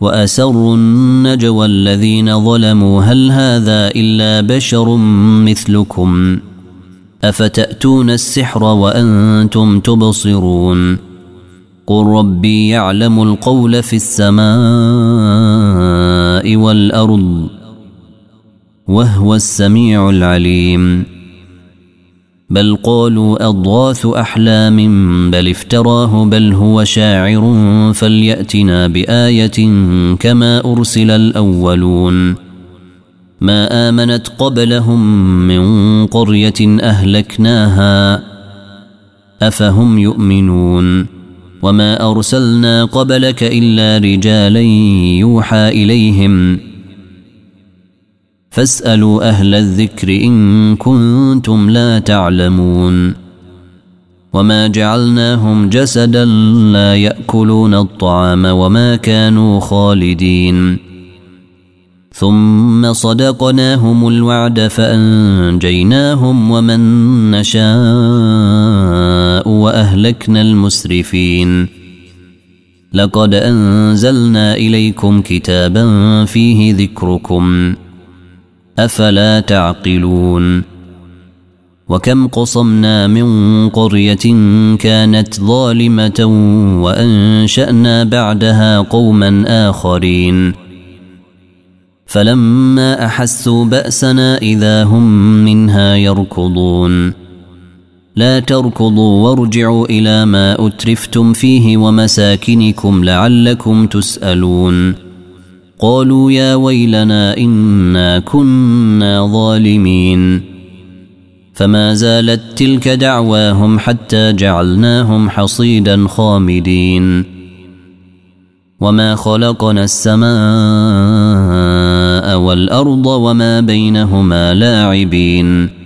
وأسروا النجوى الذين ظلموا هل هذا إلا بشر مثلكم؟ أفتأتون السحر وأنتم تبصرون؟ قل ربي يعلم القول في السماء والأرض وهو السميع العليم. بل قالوا أضغاث أحلام بل افتراه بل هو شاعر فليأتنا بآية كما أرسل الأولون. ما آمنت قبلهم من قرية أهلكناها أفهم يؤمنون. وما أرسلنا قبلك إلا رجالا يوحى إليهم. فاسألوا أهل الذكر إن كنتم لا تعلمون. وما جعلناهم جسدا لا يأكلون الطعام وما كانوا خالدين. ثم صدقناهم الوعد فأنجيناهم ومن نشاء وأهلكنا المسرفين. لقد أنزلنا إليكم كتابا فيه ذكركم. أفلا تعقلون؟ وكم قصمنا من قرية كانت ظالمة وأنشأنا بعدها قوما آخرين. فلما أحسوا بأسنا إذا هم منها يركضون. لا تركضوا وارجعوا إلى ما أترفتم فيه ومساكنكم لعلكم تسألون. قالوا يا ويلنا إنا كنا ظالمين. فما زالت تلك دعواهم حتى جعلناهم حصيدا خامدين. وما خلقنا السماء والأرض وما بينهما لاعبين.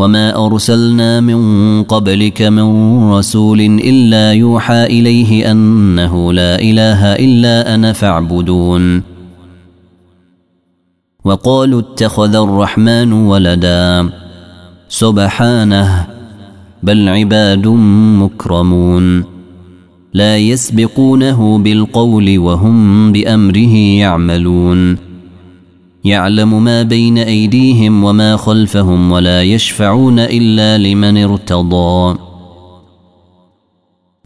وما ارسلنا من قبلك من رسول الا يوحى اليه انه لا اله الا أنا فاعبدون. وقالوا اتخذ الرحمن ولدا. سبحانه. بل عباد مكرمون. لا يسبقونه بالقول وهم بامره يعملون. يعلم ما بين أيديهم وما خلفهم ولا يشفعون إلا لمن ارتضى.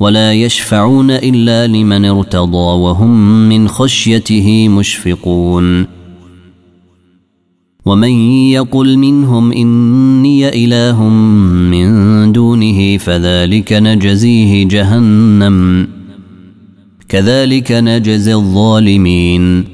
ولا يشفعون إلا لمن ارتضى وهم من خشيته مشفقون. ومن يقل منهم إني إله من دونه فذلك نجزيه جهنم. كذلك نجزي الظالمين.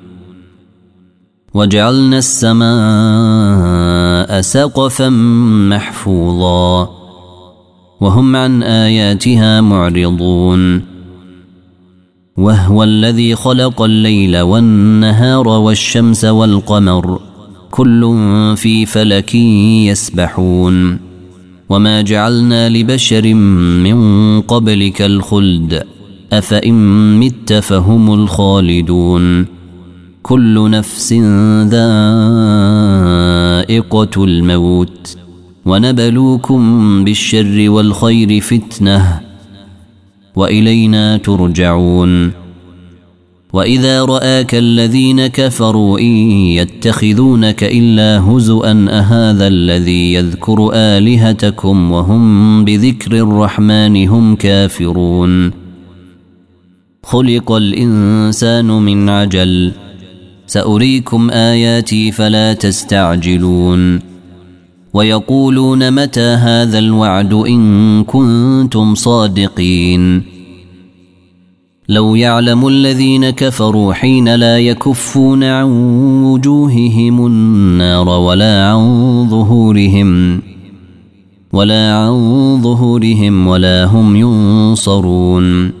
وجعلنا السماء سقفا محفوظا وهم عن آياتها معرضون وهو الذي خلق الليل والنهار والشمس والقمر كل في فلك يسبحون وما جعلنا لبشر من قبلك الخلد أفإن مت فهم الخالدون كل نفس ذائقة الموت ونبلوكم بالشر والخير فتنة وإلينا ترجعون وإذا رآك الذين كفروا إن يتخذونك إلا هزءا أهذا الذي يذكر آلهتكم وهم بذكر الرحمن هم كافرون خلق الإنسان من عجل سأريكم آياتي فلا تستعجلون ويقولون متى هذا الوعد إن كنتم صادقين لو يعلم الذين كفروا حين لا يكفون عن وجوههم النار ولا عن ظهورهم ولا عن ظهورهم ولا هم ينصرون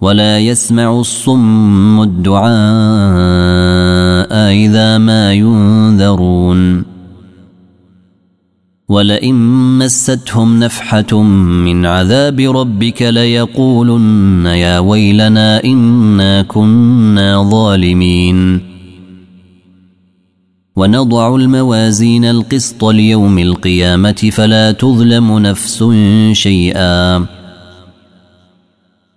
ولا يسمع الصم الدعاء إذا ما ينذرون. ولئن مستهم نفحة من عذاب ربك ليقولن يا ويلنا إنا كنا ظالمين. ونضع الموازين القسط ليوم القيامة فلا تظلم نفس شيئا.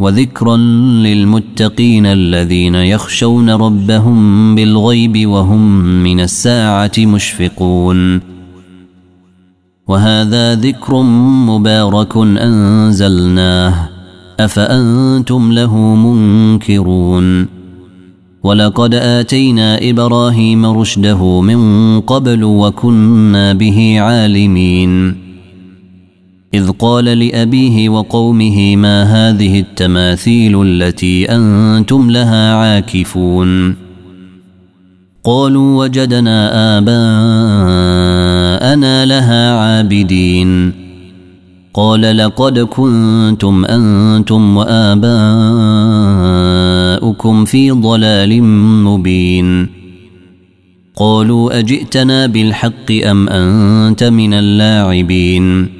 وذكرا للمتقين الذين يخشون ربهم بالغيب وهم من الساعة مشفقون. وهذا ذكر مبارك أنزلناه. أفأنتم له منكرون. ولقد آتينا إبراهيم رشده من قبل وكنا به عالمين. إذ قال لأبيه وقومه ما هذه التماثيل التي أنتم لها عاكفون؟ قالوا وجدنا آباءنا لها عابدين. قال لقد كنتم أنتم وآباؤكم في ضلال مبين. قالوا أجئتنا بالحق أم أنت من اللاعبين؟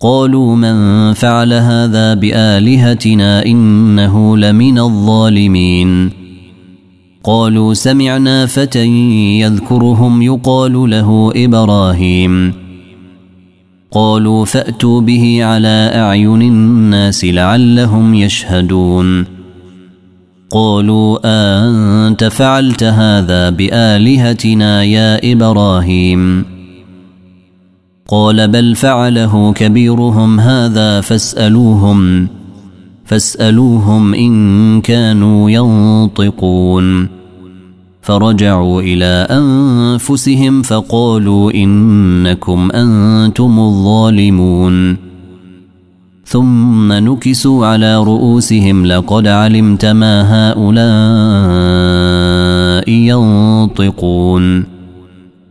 قالوا من فعل هذا بآلهتنا إنه لمن الظالمين. قالوا سمعنا فتى يذكرهم يقال له إبراهيم. قالوا فأتوا به على أعين الناس لعلهم يشهدون. قالوا أنت فعلت هذا بآلهتنا يا إبراهيم؟ قال بل فعله كبيرهم هذا فاسألوهم فاسألوهم إن كانوا ينطقون. فرجعوا إلى أنفسهم فقالوا إنكم أنتم الظالمون. ثم نكسوا على رؤوسهم لقد علمت ما هؤلاء ينطقون.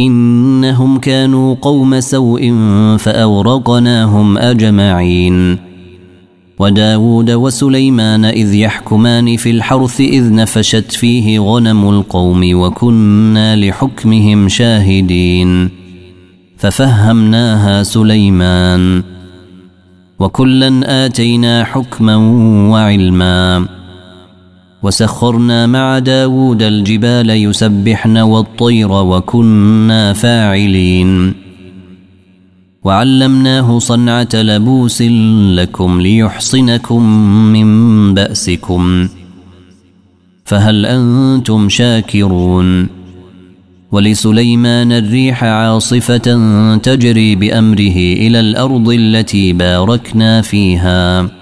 إنهم كانوا قوم سوء فأورقناهم أجمعين. وداود وسليمان إذ يحكمان في الحرث إذ نفشت فيه غنم القوم وكنا لحكمهم شاهدين. ففهمناها سليمان. وكلا آتينا حكما وعلما. وسخرنا مع داود الجبال يسبحن والطير وكنا فاعلين. وعلمناه صنعة لبوس لكم ليحصنكم من بأسكم. فهل أنتم شاكرون؟ ولسليمان الريح عاصفة تجري بأمره إلى الأرض التي باركنا فيها.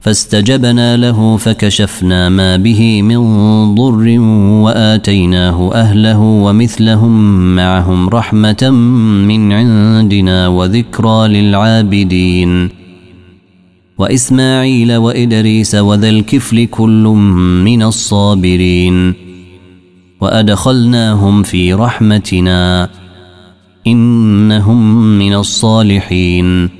فاستجبنا له فكشفنا ما به من ضر وآتيناه أهله ومثلهم معهم رحمة من عندنا وذكرى للعابدين. وإسماعيل وإدريس وذا الكفل كل من الصابرين. وأدخلناهم في رحمتنا إنهم من الصالحين.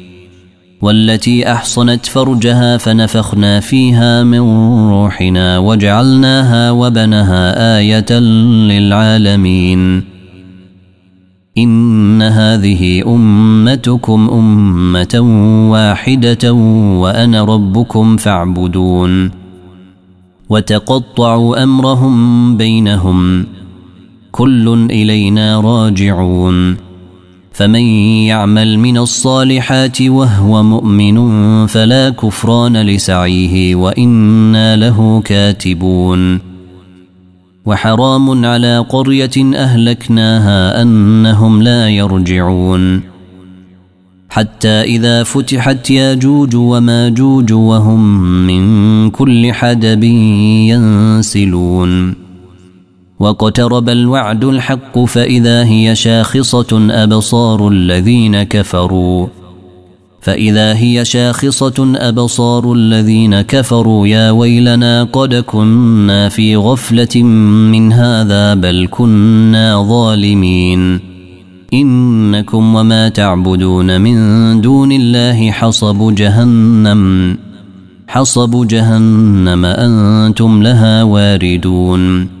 والتي أحصنت فرجها فنفخنا فيها من روحنا وجعلناها وبنها آية للعالمين. إن هذه أمتكم أمة واحدة وأنا ربكم فاعبدون. وتقطعوا أمرهم بينهم. كل إلينا راجعون. فمن يعمل من الصالحات وهو مؤمن فلا كفران لسعيه وإنا له كاتبون. وحرام على قرية أهلكناها أنهم لا يرجعون. حتى إذا فتحت ياجوج وماجوج وهم من كل حدب ينسلون. واقترب الوعد الحق فإذا هي شاخصة أبصار الذين كفروا. فإذا هي شاخصة أبصار الذين كفروا يا ويلنا قد كنا في غفلة من هذا بل كنا ظالمين. إنكم وما تعبدون من دون الله حصب جهنم. حصب جهنم أنتم لها واردون.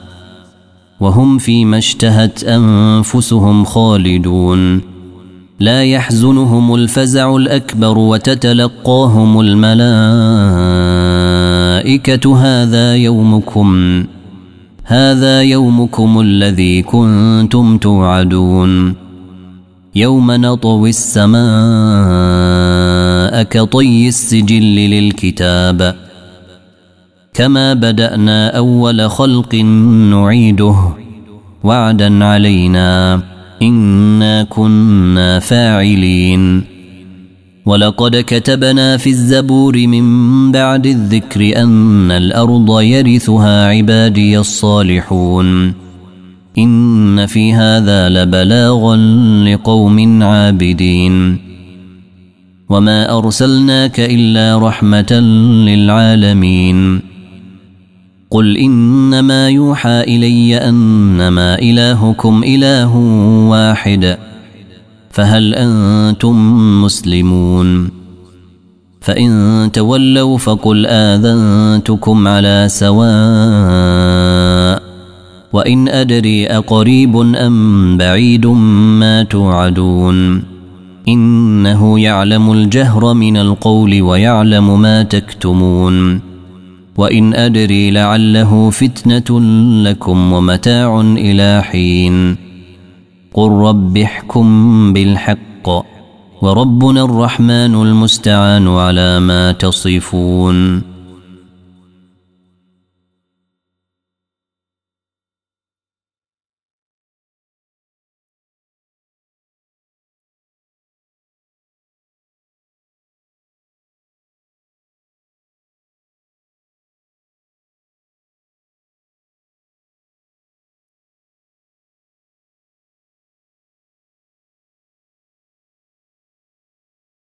وهم فيما اشتهت أنفسهم خالدون. لا يحزنهم الفزع الأكبر وتتلقاهم الملائكة. هذا يومكم هذا يومكم الذي كنتم توعدون. يوم نطوي السماء كطي السجل للكتاب. كما بدأنا أول خلق نعيده وعدا علينا. إنا كنا فاعلين. ولقد كتبنا في الزبور من بعد الذكر أن الأرض يرثها عبادي الصالحون. إن في هذا لبلاغا لقوم عابدين. وما أرسلناك إلا رحمة للعالمين. قل إنما يوحى إلي أنما إلهكم إله واحد فهل أنتم مسلمون؟ فإن تولوا فقل آذنتكم على سواء وإن أدري أقريب أم بعيد ما توعدون. إنه يعلم الجهر من القول ويعلم ما تكتمون. وإن أدري لعله فتنة لكم ومتاع إلى حين. قل رب احكم بالحق وربنا الرحمن المستعان على ما تصفون.